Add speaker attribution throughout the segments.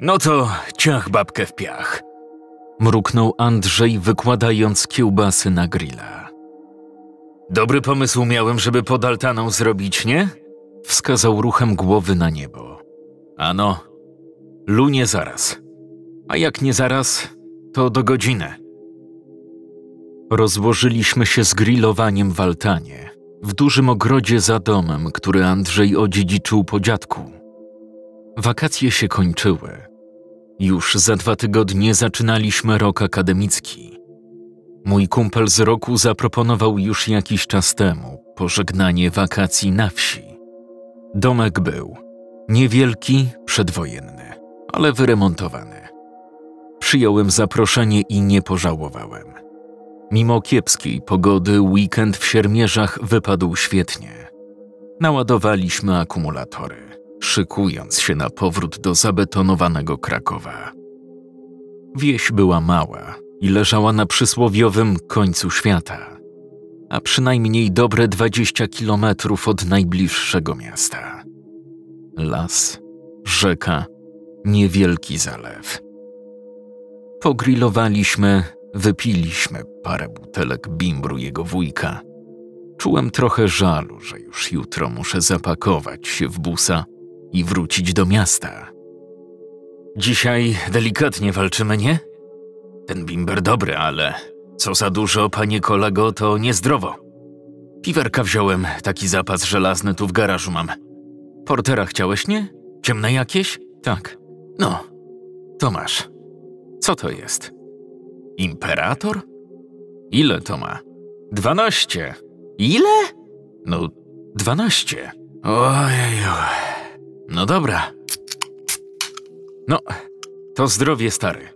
Speaker 1: No to ciach babkę w piach.
Speaker 2: Mruknął Andrzej, wykładając kiełbasy na grilla.
Speaker 1: Dobry pomysł miałem, żeby pod altaną zrobić, nie?
Speaker 2: Wskazał ruchem głowy na niebo.
Speaker 1: Ano, lunie zaraz. A jak nie zaraz, to do godziny.
Speaker 2: Rozłożyliśmy się z grillowaniem w altanie, w dużym ogrodzie za domem, który Andrzej odziedziczył po dziadku. Wakacje się kończyły. Już za dwa tygodnie zaczynaliśmy rok akademicki. Mój kumpel z roku zaproponował już jakiś czas temu pożegnanie wakacji na wsi. Domek był niewielki, przedwojenny, ale wyremontowany. Przyjąłem zaproszenie i nie pożałowałem. Mimo kiepskiej pogody, weekend w Siermierzach wypadł świetnie. Naładowaliśmy akumulatory, szykując się na powrót do zabetonowanego Krakowa. Wieś była mała i leżała na przysłowiowym końcu świata, a przynajmniej dobre 20 kilometrów od najbliższego miasta. Las, rzeka, niewielki zalew. Pogrillowaliśmy, wypiliśmy parę butelek bimbru jego wujka. Czułem trochę żalu, że już jutro muszę zapakować się w busa i wrócić do miasta.
Speaker 1: Dzisiaj delikatnie walczymy, nie? Ten bimber dobry, ale co za dużo, panie kolego, to niezdrowo. Piwerka wziąłem, taki zapas żelazny tu w garażu mam. Portera chciałeś, nie? Ciemne jakieś?
Speaker 2: Tak,
Speaker 1: No, to masz. Co to jest? Imperator? Ile to ma? Dwanaście. Ile? No, dwanaście. Ojeju. No dobra. No, to zdrowie stary.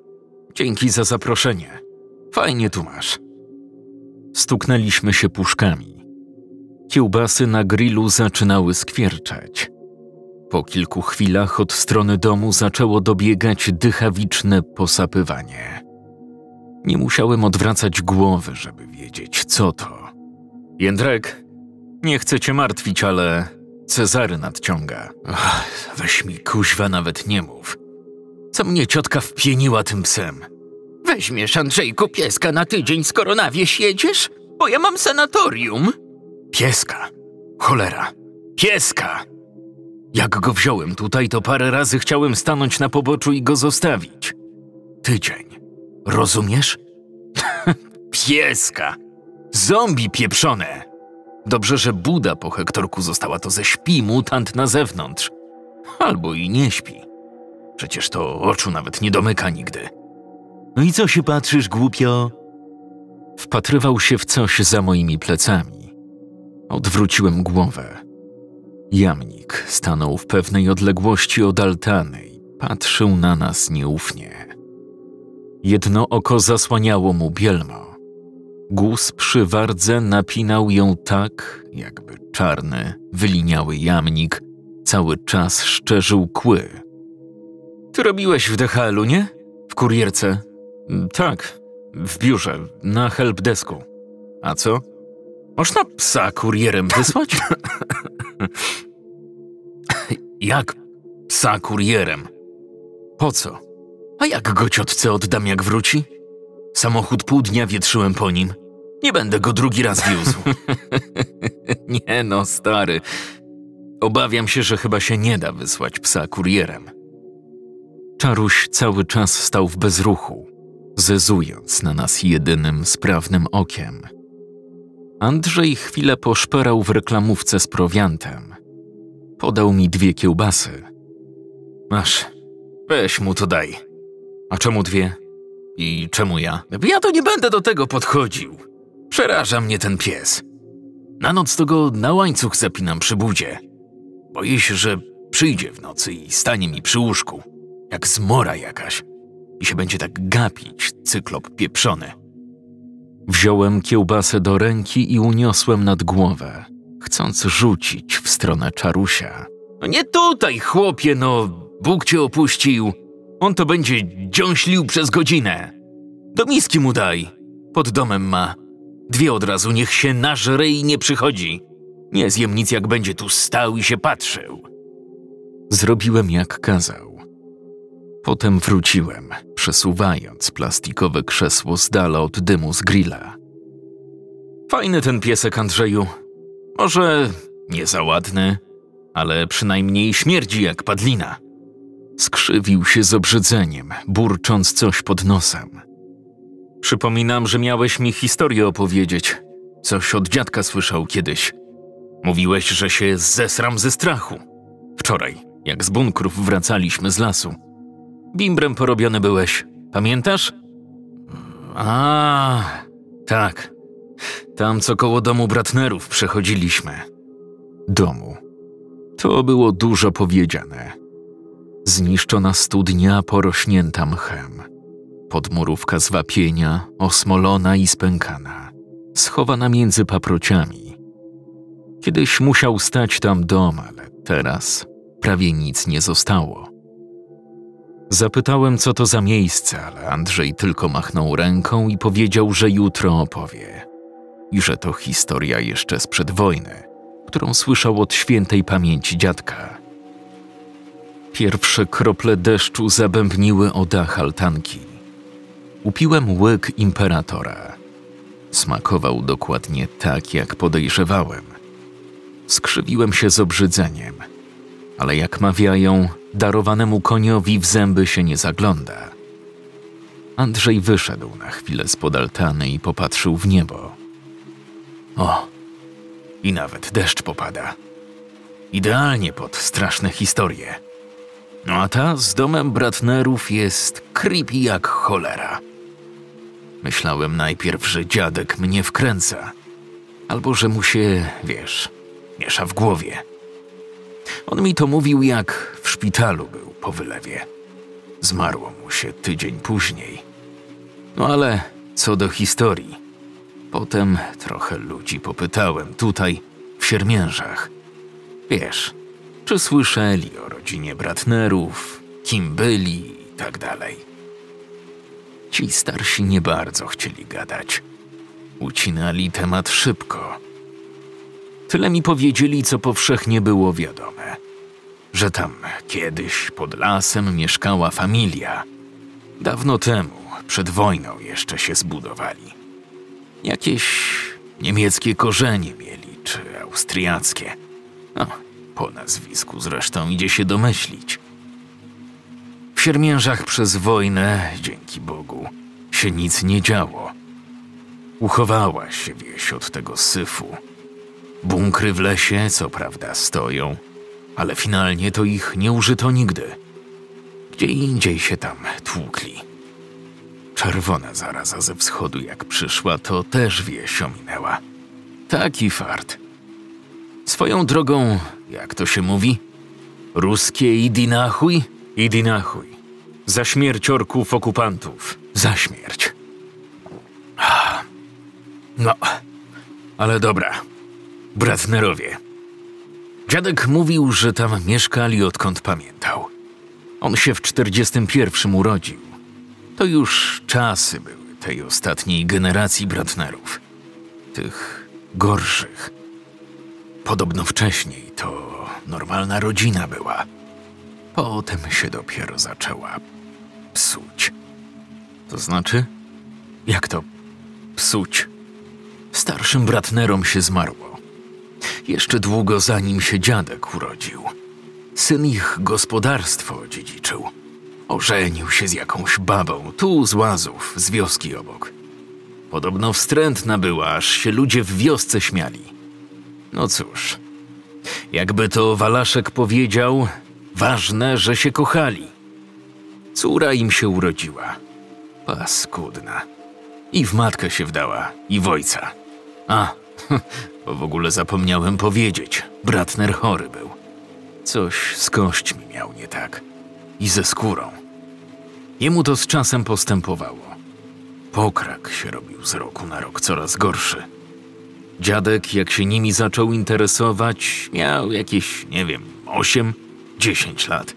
Speaker 1: Dzięki za zaproszenie. Fajnie tu masz.
Speaker 2: stuknęliśmy się puszkami. Kiełbasy na grillu zaczynały skwierczeć. Po kilku chwilach od strony domu zaczęło dobiegać dychawiczne posapywanie. Nie musiałem odwracać głowy, żeby wiedzieć, co to.
Speaker 1: Jędrek, nie chcę cię martwić, ale Cezary nadciąga. Ach, weź mi kuźwa nawet nie mów. Co mnie ciotka wpieniła tym psem?
Speaker 3: Weźmiesz, Andrzejku, pieska na tydzień, skoro na wieś jedziesz? Bo ja mam sanatorium.
Speaker 1: Pieska. Cholera. Pieska! Jak go wziąłem tutaj, to parę razy chciałem stanąć na poboczu i go zostawić. Tydzień. Rozumiesz? Pieska! Zombie pieprzone! Dobrze, że Buda po Hektorku została, to ze śpi mutant na zewnątrz. Albo i nie śpi. Przecież to oczu nawet nie domyka nigdy. No i co się patrzysz, głupio?
Speaker 2: Wpatrywał się w coś za moimi plecami. Odwróciłem głowę. Jamnik stanął w pewnej odległości od altany i patrzył na nas nieufnie. Jedno oko zasłaniało mu bielmo. Guz przy wardze napinał ją tak, jakby czarny, wyliniały jamnik cały czas szczerzył kły.
Speaker 1: Ty robiłeś w DHL-u, nie? W kurierce.
Speaker 2: Tak, w biurze, na helpdesku.
Speaker 1: A co? Można psa kurierem wysłać? jak psa kurierem? Po co? A jak go ciotce oddam, jak wróci? Samochód pół dnia wietrzyłem po nim. Nie będę go drugi raz wiózł. nie no, stary. Obawiam się, że chyba się nie da wysłać psa kurierem.
Speaker 2: Czaruś cały czas stał w bezruchu, zezując na nas jedynym sprawnym okiem. Andrzej chwilę poszperał w reklamówce z prowiantem. Podał mi dwie kiełbasy.
Speaker 1: Masz, weź mu to daj. A czemu dwie? I czemu ja? Ja to nie będę do tego podchodził. Przeraża mnie ten pies. Na noc to go na łańcuch zapinam przy budzie. Boję się, że przyjdzie w nocy i stanie mi przy łóżku, jak zmora jakaś, i się będzie tak gapić, cyklop pieprzony.
Speaker 2: Wziąłem kiełbasę do ręki i uniosłem nad głowę, chcąc rzucić w stronę czarusia.
Speaker 1: No nie tutaj, chłopie, no, Bóg cię opuścił. On to będzie dziąślił przez godzinę. Do miski mu daj. Pod domem ma. Dwie od razu, niech się nażre i nie przychodzi. Nie zjem nic, jak będzie tu stał i się patrzył.
Speaker 2: Zrobiłem jak kazał. Potem wróciłem, przesuwając plastikowe krzesło z dala od dymu z grilla.
Speaker 1: Fajny ten piesek, Andrzeju. Może nie za ładny, ale przynajmniej śmierdzi jak padlina.
Speaker 2: Skrzywił się z obrzydzeniem, burcząc coś pod nosem.
Speaker 1: Przypominam, że miałeś mi historię opowiedzieć. Coś od dziadka słyszał kiedyś. Mówiłeś, że się zesram ze strachu. Wczoraj, jak z bunkrów wracaliśmy z lasu. Bimbrem porobiony byłeś, pamiętasz? A, tak. Tam, co koło domu Bratnerów przechodziliśmy.
Speaker 2: Domu. To było dużo powiedziane. Zniszczona studnia porośnięta mchem. Podmurówka z wapienia, osmolona i spękana. Schowana między paprociami. Kiedyś musiał stać tam dom, ale teraz prawie nic nie zostało. Zapytałem, co to za miejsce, ale Andrzej tylko machnął ręką i powiedział, że jutro opowie. I że to historia jeszcze sprzed wojny, którą słyszał od świętej pamięci dziadka. Pierwsze krople deszczu zabębniły o dach altanki. Upiłem łyk imperatora. Smakował dokładnie tak, jak podejrzewałem. Skrzywiłem się z obrzydzeniem, ale jak mawiają, darowanemu koniowi w zęby się nie zagląda. Andrzej wyszedł na chwilę z podaltany i popatrzył w niebo.
Speaker 1: O, i nawet deszcz popada. Idealnie pod straszne historie. No a ta z domem Bratnerów jest creepy jak cholera. Myślałem najpierw, że dziadek mnie wkręca. Albo że mu się, wiesz, miesza w głowie. On mi to mówił, jak w szpitalu był po wylewie. Zmarło mu się tydzień później. No ale co do historii. Potem trochę ludzi popytałem tutaj, w Siermiężach. Wiesz, czy słyszeli o rodzinie Bratnerów, kim byli i tak dalej. Ci starsi nie bardzo chcieli gadać. Ucinali temat szybko. Tyle mi powiedzieli, co powszechnie było wiadome. Że tam kiedyś pod lasem mieszkała familia. Dawno temu, przed wojną jeszcze się zbudowali. Jakieś niemieckie korzenie mieli, czy austriackie. No, po nazwisku zresztą idzie się domyślić. W Siermiężach przez wojnę, dzięki Bogu, się nic nie działo. Uchowała się wieś od tego syfu. Bunkry w lesie, co prawda, stoją, ale finalnie to ich nie użyto nigdy. Gdzie indziej się tam tłukli. Czerwona zaraza ze wschodu jak przyszła, to też wieś ominęła. Taki fart. Swoją drogą, jak to się mówi? Ruskie idi nachuj? Idi nachuj. Za śmierć orków okupantów. Za śmierć. No, ale dobra. Bratnerowie. Dziadek mówił, że tam mieszkali odkąd pamiętał. On się w 41 urodził. To już czasy były tej ostatniej generacji Bratnerów. Tych gorszych. Podobno wcześniej to normalna rodzina była. Potem się dopiero zaczęła psuć. To znaczy? Jak to psuć? Starszym Bratnerom się zmarło. Jeszcze długo zanim się dziadek urodził. Syn ich gospodarstwo dziedziczył. Ożenił się z jakąś babą, tu z łazów, z wioski obok. Podobno wstrętna była, aż się ludzie w wiosce śmiali. No cóż, jakby to Walaszek powiedział, ważne, że się kochali. Córa im się urodziła. Paskudna. I w matkę się wdała, i w ojca. A, bo w ogóle zapomniałem powiedzieć, Bratner chory był. Coś z kośćmi miał nie tak. I ze skórą. Jemu to z czasem postępowało. Pokrak się robił z roku na rok coraz gorszy. Dziadek, jak się nimi zaczął interesować, miał jakieś, nie wiem, osiem, dziesięć lat.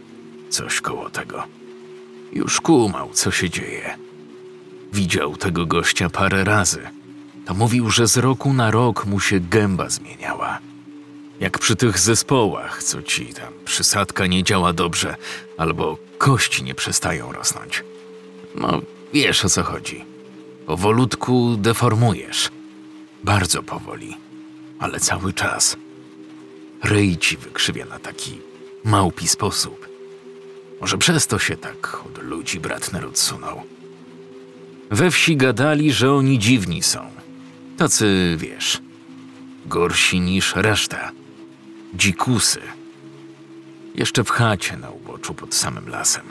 Speaker 1: Coś koło tego. Już kumał, co się dzieje. Widział tego gościa parę razy. To mówił, że z roku na rok mu się gęba zmieniała. Jak przy tych zespołach, co ci tam przysadka nie działa dobrze, albo kości nie przestają rosnąć. No, wiesz o co chodzi. Powolutku deformujesz. Bardzo powoli, ale cały czas. Ryj ci wykrzywia na taki małpi sposób. Może przez to się tak od ludzi Bratner odsunął. We wsi gadali, że oni dziwni są. Tacy, wiesz, gorsi niż reszta. Dzikusy. Jeszcze w chacie na uboczu pod samym lasem.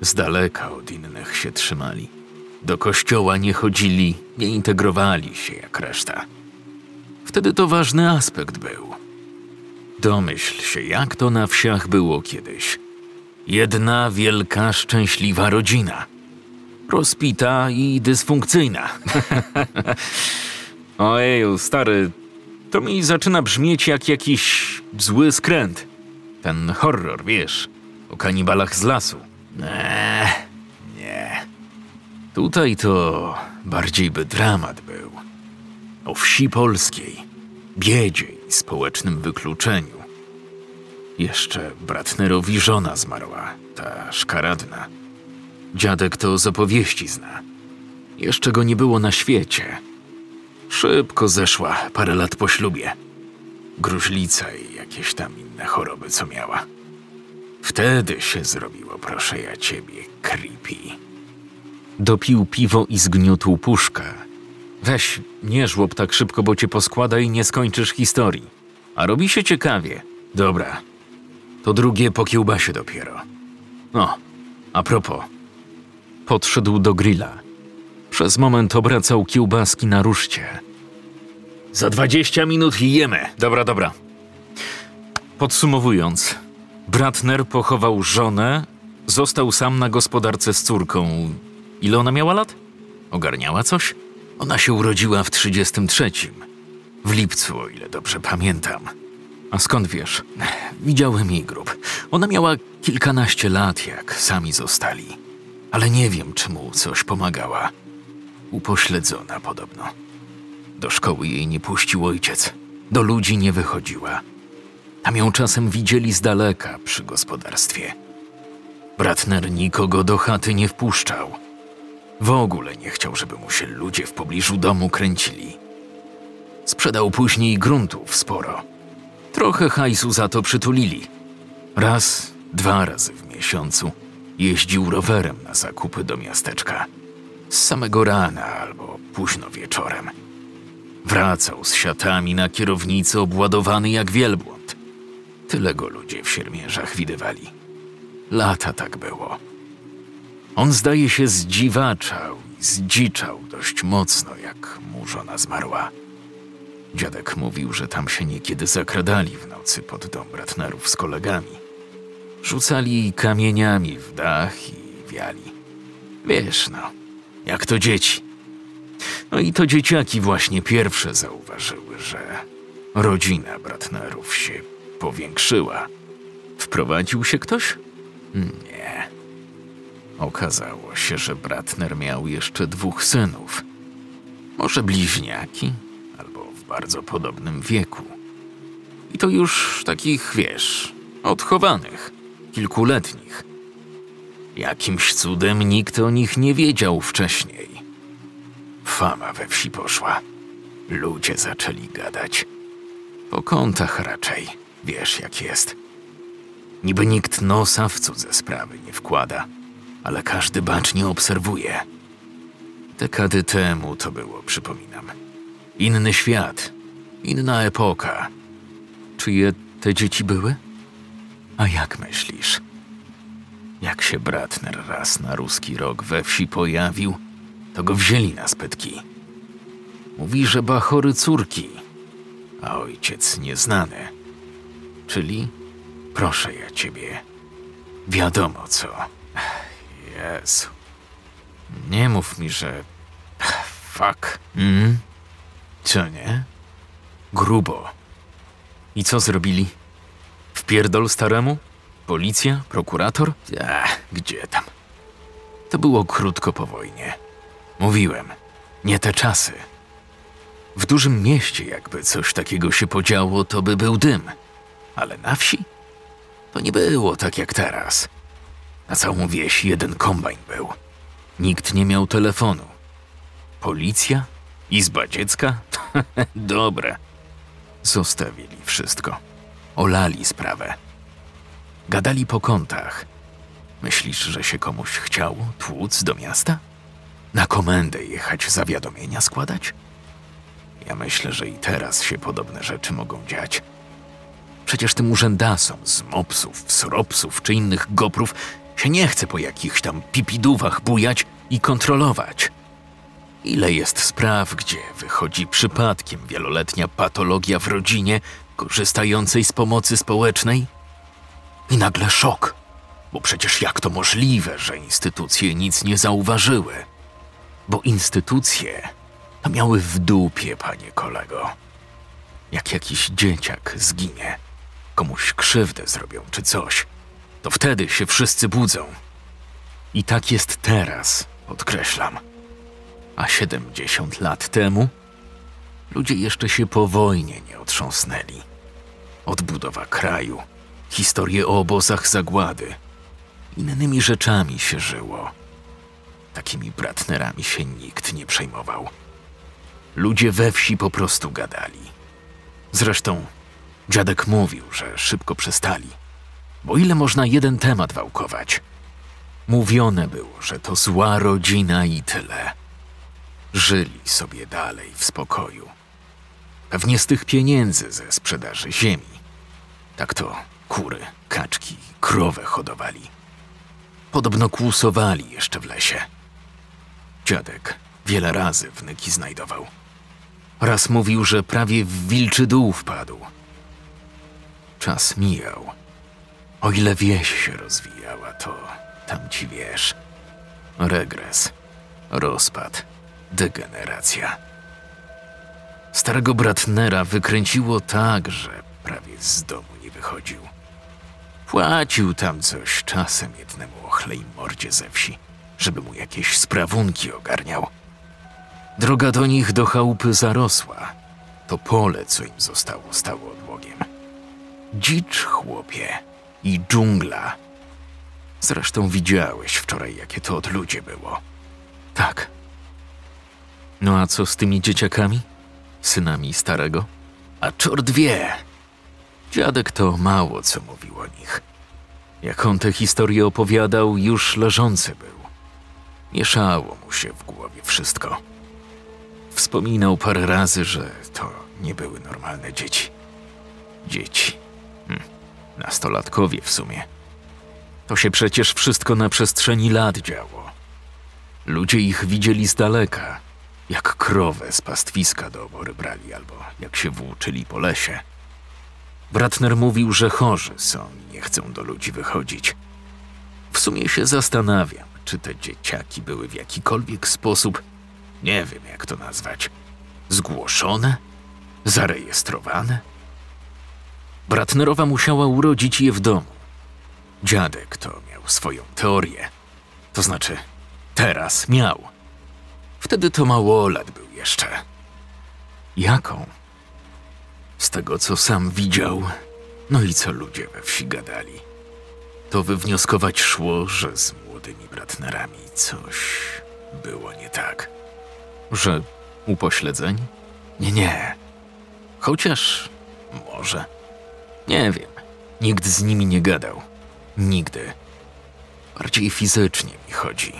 Speaker 1: Z daleka od innych się trzymali. Do kościoła nie chodzili, nie integrowali się jak reszta. Wtedy to ważny aspekt był. Domyśl się, jak to na wsiach było kiedyś. Jedna wielka, szczęśliwa rodzina. Rozpita i dysfunkcyjna. Ojeju, stary, to mi zaczyna brzmieć jak jakiś zły skręt. Ten horror, wiesz, o kanibalach z lasu. Eee, nie. Tutaj to bardziej by dramat był. O wsi polskiej, biedzie i społecznym wykluczeniu. Jeszcze Bratnerowi żona zmarła, ta szkaradna. Dziadek to z opowieści zna. Jeszcze go nie było na świecie. Szybko zeszła parę lat po ślubie. Gruźlica i jakieś tam inne choroby, co miała. Wtedy się zrobiło, proszę ja ciebie, creepy. Dopił piwo i zgniótł puszkę. Weź, nie żłob tak szybko, bo cię poskłada i nie skończysz historii. A robi się ciekawie. Dobra. To drugie po kiełbasie dopiero. No, a propos. Podszedł do grilla. Przez moment obracał kiełbaski na ruszcie. Za dwadzieścia minut i jemy. Dobra, dobra. Podsumowując, Bratner pochował żonę, został sam na gospodarce z córką. Ile ona miała lat? Ogarniała coś? Ona się urodziła w 33. W lipcu, o ile dobrze pamiętam. A skąd wiesz? Widziałem jej grób. Ona miała kilkanaście lat, jak sami zostali. Ale nie wiem, czy mu coś pomagała. Upośledzona podobno. Do szkoły jej nie puścił ojciec. Do ludzi nie wychodziła. Tam ją czasem widzieli z daleka przy gospodarstwie. Bratner nikogo do chaty nie wpuszczał. W ogóle nie chciał, żeby mu się ludzie w pobliżu domu kręcili. Sprzedał później gruntów sporo. Trochę hajsu za to przytulili. Raz, dwa razy w miesiącu jeździł rowerem na zakupy do miasteczka. Z samego rana albo późno wieczorem. Wracał z siatami na kierownicy obładowany jak wielbłąd. Tyle go ludzie w siermierzach widywali. Lata tak było. On zdaje się zdziwaczał i zdziczał dość mocno, jak mu żona zmarła. Dziadek mówił, że tam się niekiedy zakradali w nocy pod dom Bratnerów z kolegami. Rzucali kamieniami w dach i wiali. Wiesz, no, jak to dzieci. No i to dzieciaki właśnie pierwsze zauważyły, że rodzina Bratnerów się powiększyła. Wprowadził się ktoś? Nie. Okazało się, że Bratner miał jeszcze dwóch synów. Może bliźniaki, bardzo podobnym wieku. I to już takich, wiesz, odchowanych, kilkuletnich. Jakimś cudem nikt o nich nie wiedział wcześniej. Fama we wsi poszła. Ludzie zaczęli gadać. Po kątach raczej, wiesz jak jest. Niby nikt nosa w cudze sprawy nie wkłada, ale każdy bacznie obserwuje. Dekady temu to było, przypominam. Inny świat, inna epoka. Czyje te dzieci były? A jak myślisz? Jak się Bratner raz na ruski rok we wsi pojawił, to go wzięli na spytki. Mówi, że bachory córki, a ojciec nieznany. Czyli, proszę ja ciebie, wiadomo co. Jezu. Nie mów mi, że... Fuck. Mm? Co nie? Grubo. I co zrobili? Wpierdol staremu? Policja? Prokurator? Ach, gdzie tam? To było krótko po wojnie. Mówiłem, nie te czasy. W dużym mieście, jakby coś takiego się podziało, to by był dym. Ale na wsi? To nie było tak jak teraz. Na całą wieś jeden kombajn był. Nikt nie miał telefonu. Policja? Izba dziecka? Dobre. Zostawili wszystko. Olali sprawę. Gadali po kątach. Myślisz, że się komuś chciało tłuc do miasta? Na komendę jechać zawiadomienia składać? Ja myślę, że i teraz się podobne rzeczy mogą dziać. Przecież tym urzędasom z mopsów, sropsów czy innych goprów się nie chce po jakichś tam pipidówach bujać i kontrolować. Ile jest spraw, gdzie wychodzi przypadkiem wieloletnia patologia w rodzinie korzystającej z pomocy społecznej? I nagle szok, bo przecież jak to możliwe, że instytucje nic nie zauważyły? Bo instytucje to miały w dupie, panie kolego. Jak jakiś dzieciak zginie, komuś krzywdę zrobią czy coś, to wtedy się wszyscy budzą. I tak jest teraz, podkreślam. A 70 lat temu ludzie jeszcze się po wojnie nie otrząsnęli. Odbudowa kraju, historie o obozach zagłady, innymi rzeczami się żyło. Takimi bratnerami się nikt nie przejmował. Ludzie we wsi po prostu gadali. Zresztą dziadek mówił, że szybko przestali. Bo ile można jeden temat wałkować? Mówione było, że to zła rodzina i tyle. Żyli sobie dalej w spokoju. Pewnie z tych pieniędzy ze sprzedaży ziemi. Tak to kury, kaczki, krowę hodowali. Podobno kłusowali jeszcze w lesie. Dziadek wiele razy wnyki znajdował. Raz mówił, że prawie w wilczy dół wpadł. Czas mijał. O ile wieś się rozwijała, to tam ci wiesz. Regres, rozpad, degeneracja. Starego bratnera wykręciło tak, że prawie z domu nie wychodził. Płacił tam coś czasem jednemu ochlej mordzie ze wsi, żeby mu jakieś sprawunki ogarniał. Droga do nich do chałupy zarosła. To pole, co im zostało, stało odłogiem. Dzicz, chłopie, i dżungla. Zresztą widziałeś wczoraj, jakie to od ludzie było. Tak. No a co z tymi dzieciakami? Synami starego? A czort wie. Dziadek to mało co mówił o nich. Jak on tę historię opowiadał, już leżący był. Mieszało mu się w głowie wszystko. Wspominał parę razy, że to nie były normalne dzieci. Dzieci. Hm. Nastolatkowie w sumie. To się przecież wszystko na przestrzeni lat działo. Ludzie ich widzieli z daleka, jak krowę z pastwiska do obory brali albo jak się włóczyli po lesie. Bratner mówił, że chorzy są i nie chcą do ludzi wychodzić. W sumie się zastanawiam, czy te dzieciaki były w jakikolwiek sposób, nie wiem jak to nazwać, zgłoszone, zarejestrowane. Bratnerowa musiała urodzić je w domu. Dziadek to miał swoją teorię. To znaczy, teraz miał. Wtedy to małolat był jeszcze. Jaką? Z tego, co sam widział, no i co ludzie we wsi gadali, to wywnioskować szło, że z młodymi bratnerami coś było nie tak. Że upośledzeni? Nie, nie. Chociaż może. Nie wiem. Nikt z nimi nie gadał. Nigdy. Bardziej fizycznie mi chodzi.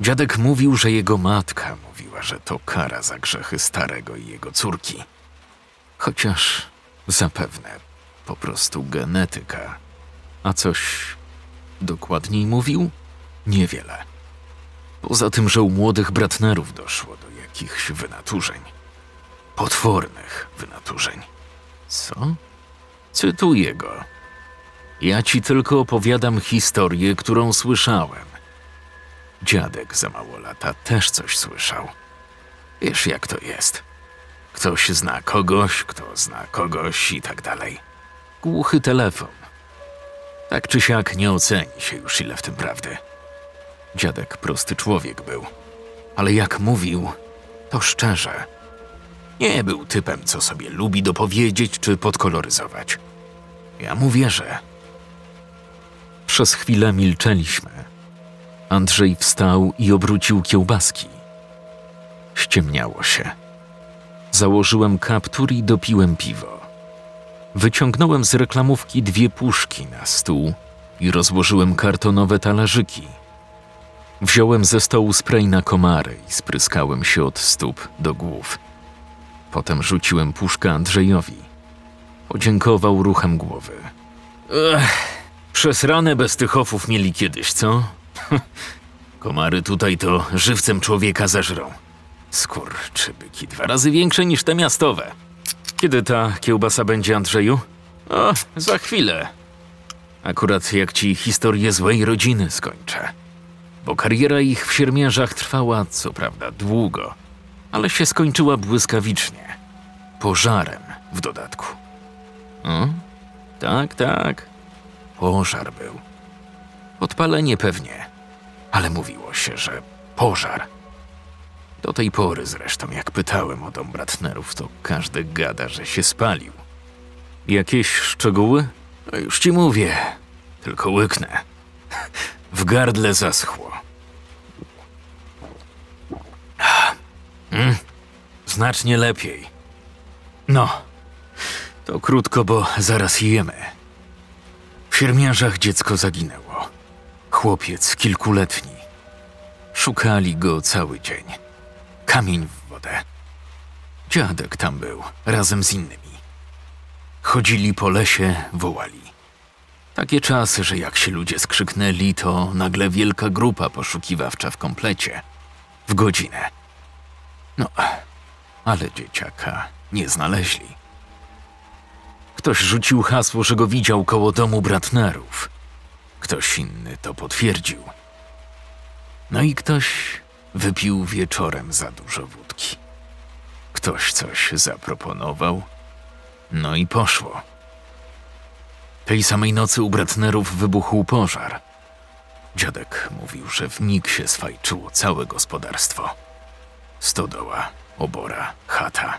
Speaker 1: Dziadek mówił, że jego matka mówiła, że to kara za grzechy starego i jego córki. Chociaż zapewne po prostu genetyka. A coś dokładniej mówił? Niewiele. Poza tym, że u młodych bratnerów doszło do jakichś wynaturzeń. Potwornych wynaturzeń. Co? Cytuję go. Ja ci tylko opowiadam historię, którą słyszałem. Dziadek za mało lata też coś słyszał. Wiesz, jak to jest. Ktoś zna kogoś, kto zna kogoś i tak dalej. Głuchy telefon. Tak czy siak nie oceni się już ile w tym prawdy. Dziadek prosty człowiek był, ale jak mówił, to szczerze. Nie był typem, co sobie lubi dopowiedzieć czy podkoloryzować. Ja mu wierzę.
Speaker 2: Przez chwilę milczeliśmy. Andrzej wstał i obrócił kiełbaski. Ściemniało się. Założyłem kaptur i dopiłem piwo. Wyciągnąłem z reklamówki dwie puszki na stół i rozłożyłem kartonowe talerzyki. Wziąłem ze stołu spray na komary i spryskałem się od stóp do głów. Potem rzuciłem puszkę Andrzejowi. Podziękował ruchem głowy.
Speaker 1: Ech, przesrane bez tych ofów mieli kiedyś, co? Komary tutaj to żywcem człowieka zeżrą. Skurczybyki dwa razy większe niż te miastowe. Kiedy ta kiełbasa będzie, Andrzeju? O, za chwilę. Akurat jak ci historię złej rodziny skończę. Bo kariera ich w siermierzach trwała, co prawda, długo, ale się skończyła błyskawicznie. Pożarem w dodatku. O, tak, tak. Pożar był. Podpalenie pewnie, ale mówiło się, że pożar. Do tej pory zresztą, jak pytałem o dom Bratnerów, to każdy gada, że się spalił.
Speaker 2: Jakieś szczegóły?
Speaker 1: No już ci mówię, tylko łyknę. W gardle zaschło. Mm, znacznie lepiej. No, to krótko, bo zaraz jemy. W siermiarzach dziecko zaginęło. Chłopiec kilkuletni. Szukali go cały dzień. Kamień w wodę. Dziadek tam był, razem z innymi. Chodzili po lesie, wołali. Takie czasy, że jak się ludzie skrzyknęli, to nagle wielka grupa poszukiwawcza w komplecie. W godzinę. No, ale dzieciaka nie znaleźli. Ktoś rzucił hasło, że go widział koło domu Bratnerów. Ktoś inny to potwierdził. No i ktoś wypił wieczorem za dużo wódki. Ktoś coś zaproponował. No i poszło. Tej samej nocy u Bratnerów wybuchł pożar. Dziadek mówił, że w mig się swajczyło całe gospodarstwo. Stodoła, obora, chata.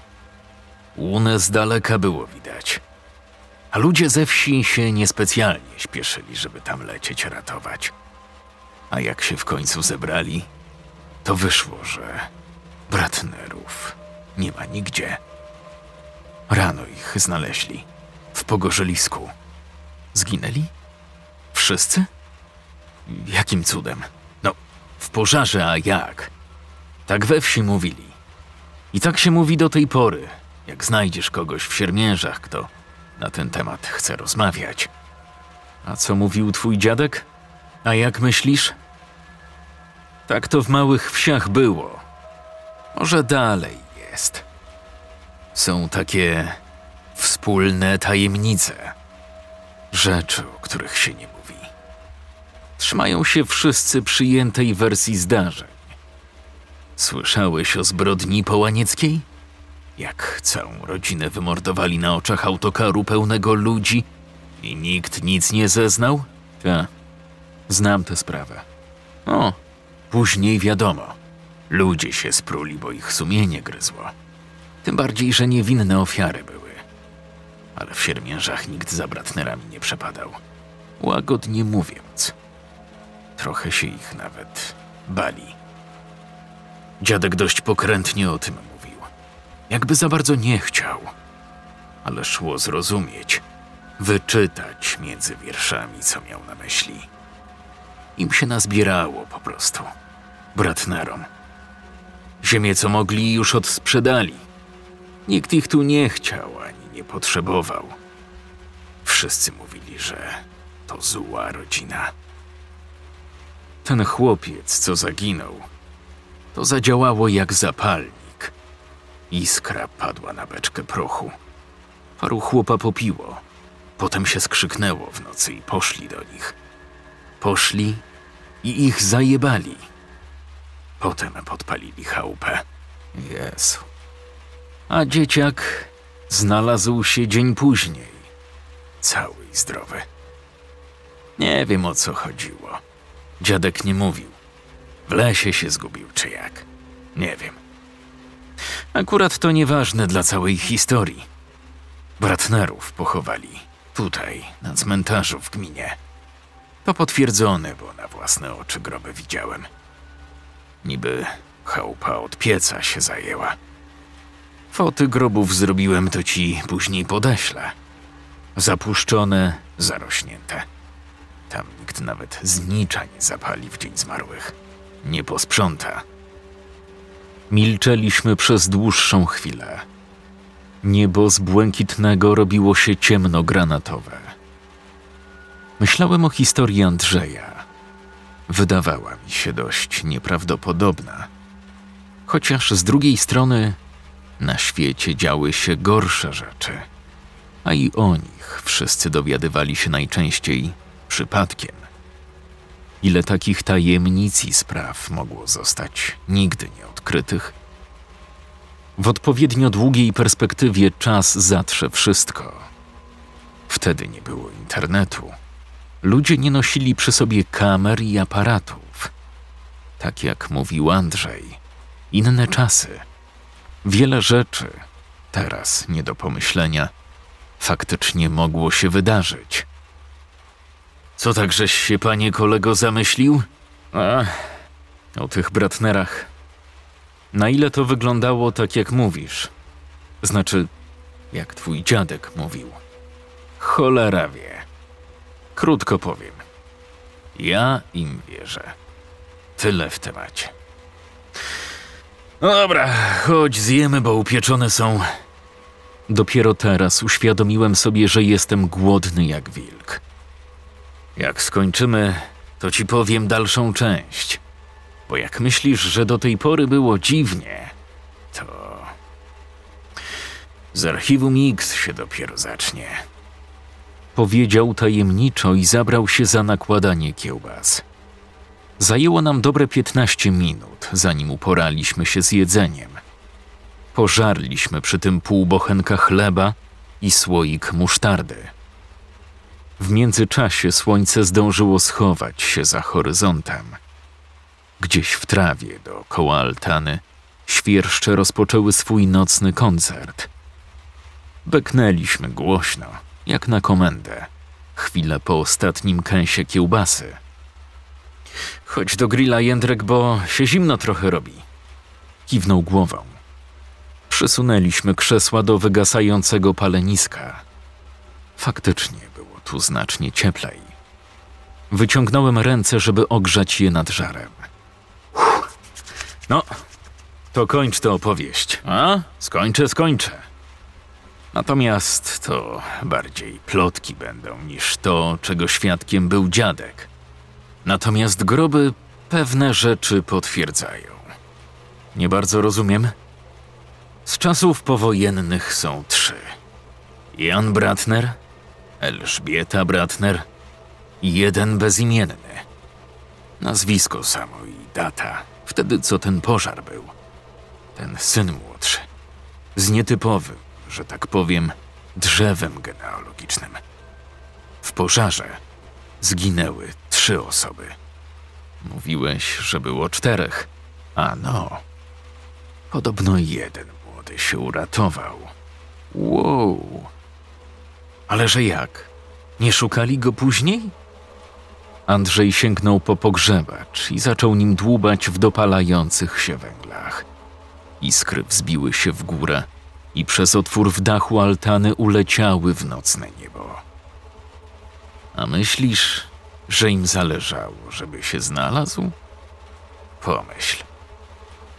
Speaker 1: Łunę z daleka było widać. A ludzie ze wsi się niespecjalnie śpieszyli, żeby tam lecieć ratować. A jak się w końcu zebrali, to wyszło, że Bratnerów nie ma nigdzie. Rano ich znaleźli w pogorzelisku. Zginęli? Wszyscy? Jakim cudem? No, w pożarze, a jak? Tak we wsi mówili. I tak się mówi do tej pory, jak znajdziesz kogoś w siermiężach, kto na ten temat chce rozmawiać. A co mówił twój dziadek? A jak myślisz? Tak to w małych wsiach było. Może dalej jest. Są takie wspólne tajemnice, rzeczy, o których się nie mówi. Trzymają się wszyscy przyjętej wersji zdarzeń. Słyszałeś o zbrodni połanieckiej? Jak całą rodzinę wymordowali na oczach autokaru pełnego ludzi i nikt nic nie zeznał?
Speaker 2: Ta. Znam tę sprawę.
Speaker 1: O, później wiadomo. Ludzie się spruli, bo ich sumienie gryzło. Tym bardziej, że niewinne ofiary były. Ale w siermiężach nikt za bratnerami nie przepadał. Łagodnie mówiąc. Trochę się ich nawet bali. Dziadek dość pokrętnie o tym. Jakby za bardzo nie chciał. Ale szło zrozumieć, wyczytać między wierszami, co miał na myśli. Im się nazbierało po prostu. Bratnerom. Ziemię, co mogli, już odsprzedali. Nikt ich tu nie chciał ani nie potrzebował. Wszyscy mówili, że to zła rodzina. Ten chłopiec, co zaginął, to zadziałało jak zapalnik. Iskra padła na beczkę prochu. Paru chłopa popiło. Potem się skrzyknęło w nocy i poszli do nich. Poszli i ich zajebali. Potem podpalili chałupę. Jezu. A dzieciak znalazł się dzień później. Cały i zdrowy. Nie wiem o co chodziło. Dziadek nie mówił. W lesie się zgubił, czy jak? Nie wiem. Akurat to nieważne dla całej historii. Bratnerów pochowali tutaj, na cmentarzu w gminie. To potwierdzone, bo na własne oczy groby widziałem. Niby chałupa od pieca się zajęła. Foty grobów zrobiłem, to ci później podeślę. Zapuszczone, zarośnięte. Tam nikt nawet znicza nie zapali w dzień zmarłych. Nie posprząta.
Speaker 2: Milczeliśmy przez dłuższą chwilę. Niebo z błękitnego robiło się ciemno-granatowe. Myślałem o historii Andrzeja. Wydawała mi się dość nieprawdopodobna. Chociaż z drugiej strony na świecie działy się gorsze rzeczy, a i o nich wszyscy dowiadywali się najczęściej przypadkiem. Ile takich tajemnic i spraw mogło zostać nigdy nieodkrytych? W odpowiednio długiej perspektywie czas zatrze wszystko. Wtedy nie było internetu. Ludzie nie nosili przy sobie kamer i aparatów. Tak jak mówił Andrzej, inne czasy. Wiele rzeczy, teraz nie do pomyślenia, faktycznie mogło się wydarzyć.
Speaker 1: Co tak żeś się, panie kolego, zamyślił?
Speaker 2: A, o tych bratnerach. Na ile to wyglądało tak, jak mówisz? Znaczy, jak twój dziadek mówił.
Speaker 1: Cholera wie. Krótko powiem. Ja im wierzę. Tyle w temacie. No dobra, chodź zjemy, bo upieczone są.
Speaker 2: Dopiero teraz uświadomiłem sobie, że jestem głodny jak wilk.
Speaker 1: Jak skończymy, to ci powiem dalszą część. Bo jak myślisz, że do tej pory było dziwnie, to. Z archiwum X się dopiero zacznie.
Speaker 2: Powiedział tajemniczo i zabrał się za nakładanie kiełbas. Zajęło nam dobre 15 minut, zanim uporaliśmy się z jedzeniem. Pożarliśmy przy tym pół bochenka chleba i słoik musztardy. W międzyczasie słońce zdążyło schować się za horyzontem. Gdzieś w trawie dookoła altany świerszcze rozpoczęły swój nocny koncert. Beknęliśmy głośno, jak na komendę, chwilę po ostatnim kęsie kiełbasy.
Speaker 1: Chodź do grilla, Jędrek, bo się zimno trochę robi.
Speaker 2: Kiwnął głową. Przysunęliśmy krzesła do wygasającego paleniska. Faktycznie było tu znacznie cieplej. Wyciągnąłem ręce, żeby ogrzać je nad żarem.
Speaker 1: No, to kończ tę opowieść. A? Skończę, skończę. Natomiast to bardziej plotki będą niż to, czego świadkiem był dziadek. Natomiast groby pewne rzeczy potwierdzają. Nie bardzo rozumiem. Z czasów powojennych są trzy: Jan Bratner, Elżbieta Bratner i jeden bezimienny. Nazwisko samo i data, wtedy co ten pożar był. Ten syn młodszy, z nietypowym, że tak powiem, drzewem genealogicznym. W pożarze zginęły trzy osoby. Mówiłeś, że było czterech. A no. Podobno jeden młody się uratował. Wow. Ale że jak? Nie szukali go później?
Speaker 2: Andrzej sięgnął po pogrzebacz i zaczął nim dłubać w dopalających się węglach. Iskry wzbiły się w górę i przez otwór w dachu altany uleciały w nocne niebo.
Speaker 1: A myślisz, że im zależało, żeby się znalazł? Pomyśl.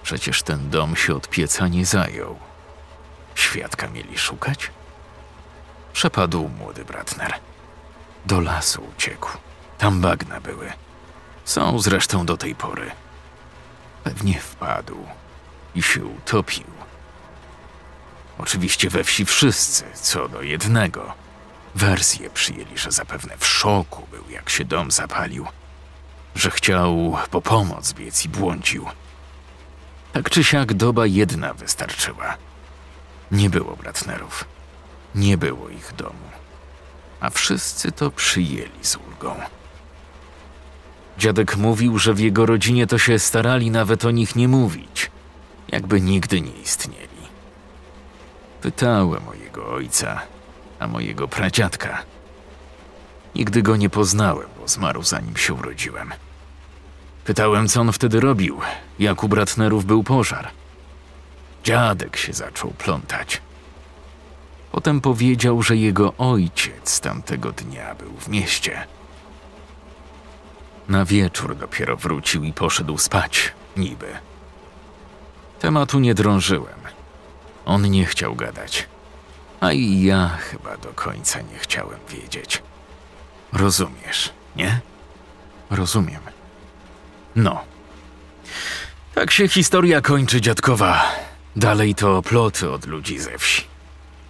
Speaker 1: Przecież ten dom się od pieca nie zajął. Świadka mieli szukać? Przepadł młody Bratner. Do lasu uciekł. Tam bagna były. Są zresztą do tej pory. Pewnie wpadł i się utopił. Oczywiście we wsi wszyscy, co do jednego. Wersję przyjęli, że zapewne w szoku był, jak się dom zapalił. Że chciał po pomoc biec i błądził. Tak czy siak doba jedna wystarczyła. Nie było Bratnerów. Nie było ich domu. A wszyscy to przyjęli z ulgą. Dziadek mówił, że w jego rodzinie to się starali nawet o nich nie mówić. jakby nigdy nie istnieli. Pytałem mojego ojca, a mojego pradziadka. Nigdy go nie poznałem, bo zmarł zanim się urodziłem. Pytałem, co on wtedy robił, jak u Bratnerów był pożar. Dziadek się zaczął plątać. Potem powiedział, że jego ojciec tamtego dnia był w mieście. Na wieczór dopiero wrócił i poszedł spać, niby. Tematu nie drążyłem. On nie chciał gadać. A i ja chyba do końca nie chciałem wiedzieć. Rozumiesz, nie? Rozumiem. No. Tak się historia kończy, dziadkowa. Dalej to ploty od ludzi ze wsi.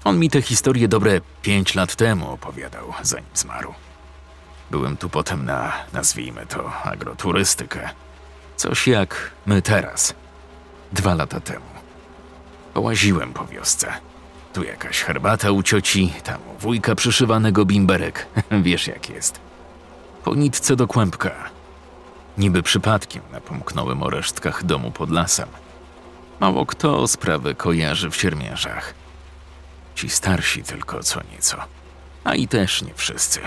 Speaker 1: On mi tę historię dobre pięć lat temu opowiadał, zanim zmarł. Byłem tu potem na, nazwijmy to, agroturystykę. Coś jak my teraz. Dwa lata temu. Połaziłem po wiosce. Tu jakaś herbata u cioci, tam u wujka przyszywanego bimberek. Wiesz jak jest. Po nitce do kłębka. Niby przypadkiem napomknąłem o resztkach domu pod lasem. Mało kto sprawę kojarzy w siermierzach. Ci starsi tylko co nieco. A i też nie wszyscy.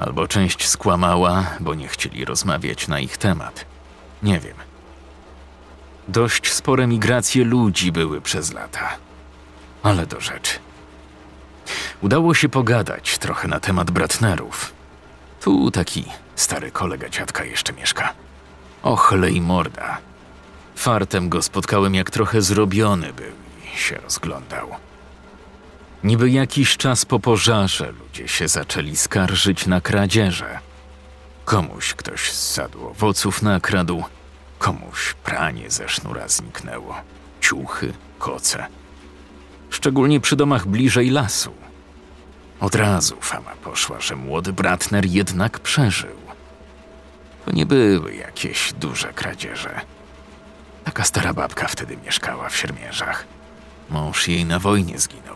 Speaker 1: Albo część skłamała, bo nie chcieli rozmawiać na ich temat. Nie wiem. Dość spore migracje ludzi były przez lata. Ale do rzeczy. Udało się pogadać trochę na temat Bratnerów. Tu taki stary kolega dziadka jeszcze mieszka. Ochlej morda. Fartem go spotkałem jak trochę zrobiony był i się rozglądał. Niby jakiś czas po pożarze ludzie się zaczęli skarżyć na kradzieże. Komuś ktoś z sadu owoców nakradł, komuś pranie ze sznura zniknęło, ciuchy, koce. Szczególnie przy domach bliżej lasu. Od razu fama poszła, że młody Bratner jednak przeżył. To nie były jakieś duże kradzieże. Taka stara babka wtedy mieszkała w Siermierzach. Mąż jej na wojnie zginął.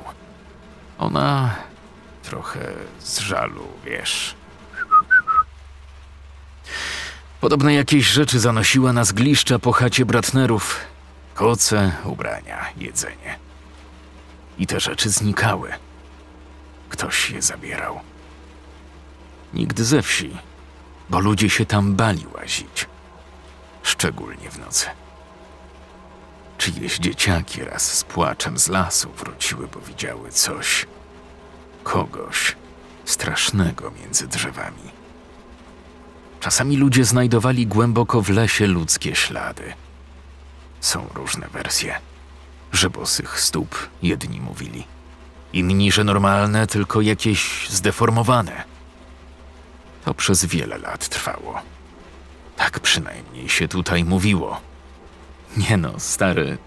Speaker 1: Ona trochę z żalu, wiesz. Podobno jakieś rzeczy zanosiła na zgliszcza po chacie Bratnerów. Koce, ubrania, jedzenie. I te rzeczy znikały. Ktoś je zabierał. Nikt ze wsi, bo ludzie się tam bali łazić. Szczególnie w nocy. Czyjeś dzieciaki raz z płaczem z lasu wróciły, bo widziały coś, kogoś strasznego między drzewami. Czasami ludzie znajdowali głęboko w lesie ludzkie ślady. Są różne wersje. Że bosych stóp, jedni mówili. Inni, że normalne, tylko jakieś zdeformowane. To przez wiele lat trwało. Tak przynajmniej się tutaj mówiło. Nie no, stary.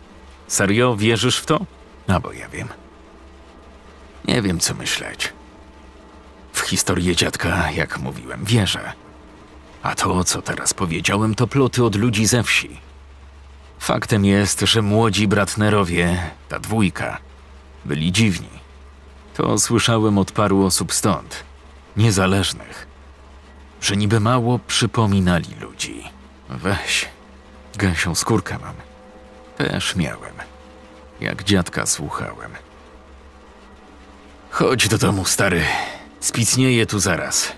Speaker 1: Serio wierzysz w to? A bo ja wiem. Nie wiem, co myśleć. W historię dziadka, jak mówiłem, wierzę. A to, co teraz powiedziałem, to ploty od ludzi ze wsi. Faktem jest, że młodzi Bratnerowie, ta dwójka, byli dziwni. To słyszałem od paru osób stąd, niezależnych, że niby mało przypominali ludzi. Weź, gęsią skórkę mam. Też miałem. Jak dziadka słuchałem. Chodź do domu, stary. Spicnieje tu zaraz.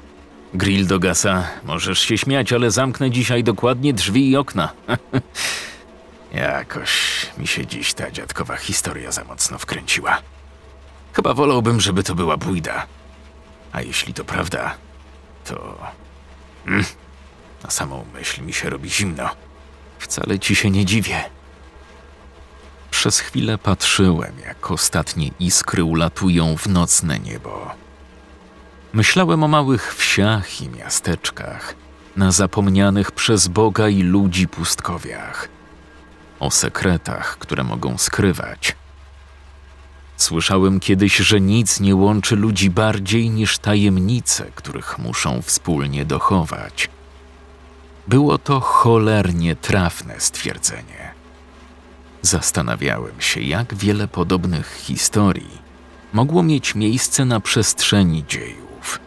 Speaker 1: Grill do gasa. Możesz się śmiać, ale zamknę dzisiaj dokładnie drzwi i okna. Jakoś mi się dziś ta dziadkowa historia za mocno wkręciła. Chyba wolałbym, żeby to była bójda. A jeśli to prawda, to... Mm, na samą myśl mi się robi zimno. Wcale ci się nie dziwię. Przez chwilę patrzyłem, jak ostatnie iskry ulatują w nocne niebo. Myślałem o małych wsiach i miasteczkach, na zapomnianych przez Boga i ludzi pustkowiach, o sekretach, które mogą skrywać. Słyszałem kiedyś, że nic nie łączy ludzi bardziej niż tajemnice, których muszą wspólnie dochować. Było to cholernie trafne stwierdzenie. Zastanawiałem się, jak wiele podobnych historii mogło mieć miejsce na przestrzeni dziejów.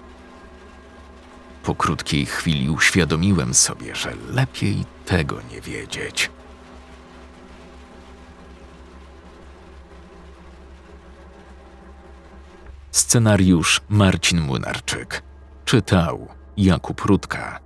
Speaker 1: Po krótkiej chwili uświadomiłem sobie, że lepiej tego nie wiedzieć.
Speaker 2: Scenariusz Marcin Młynarczyk. Czytał Jakub Rutka.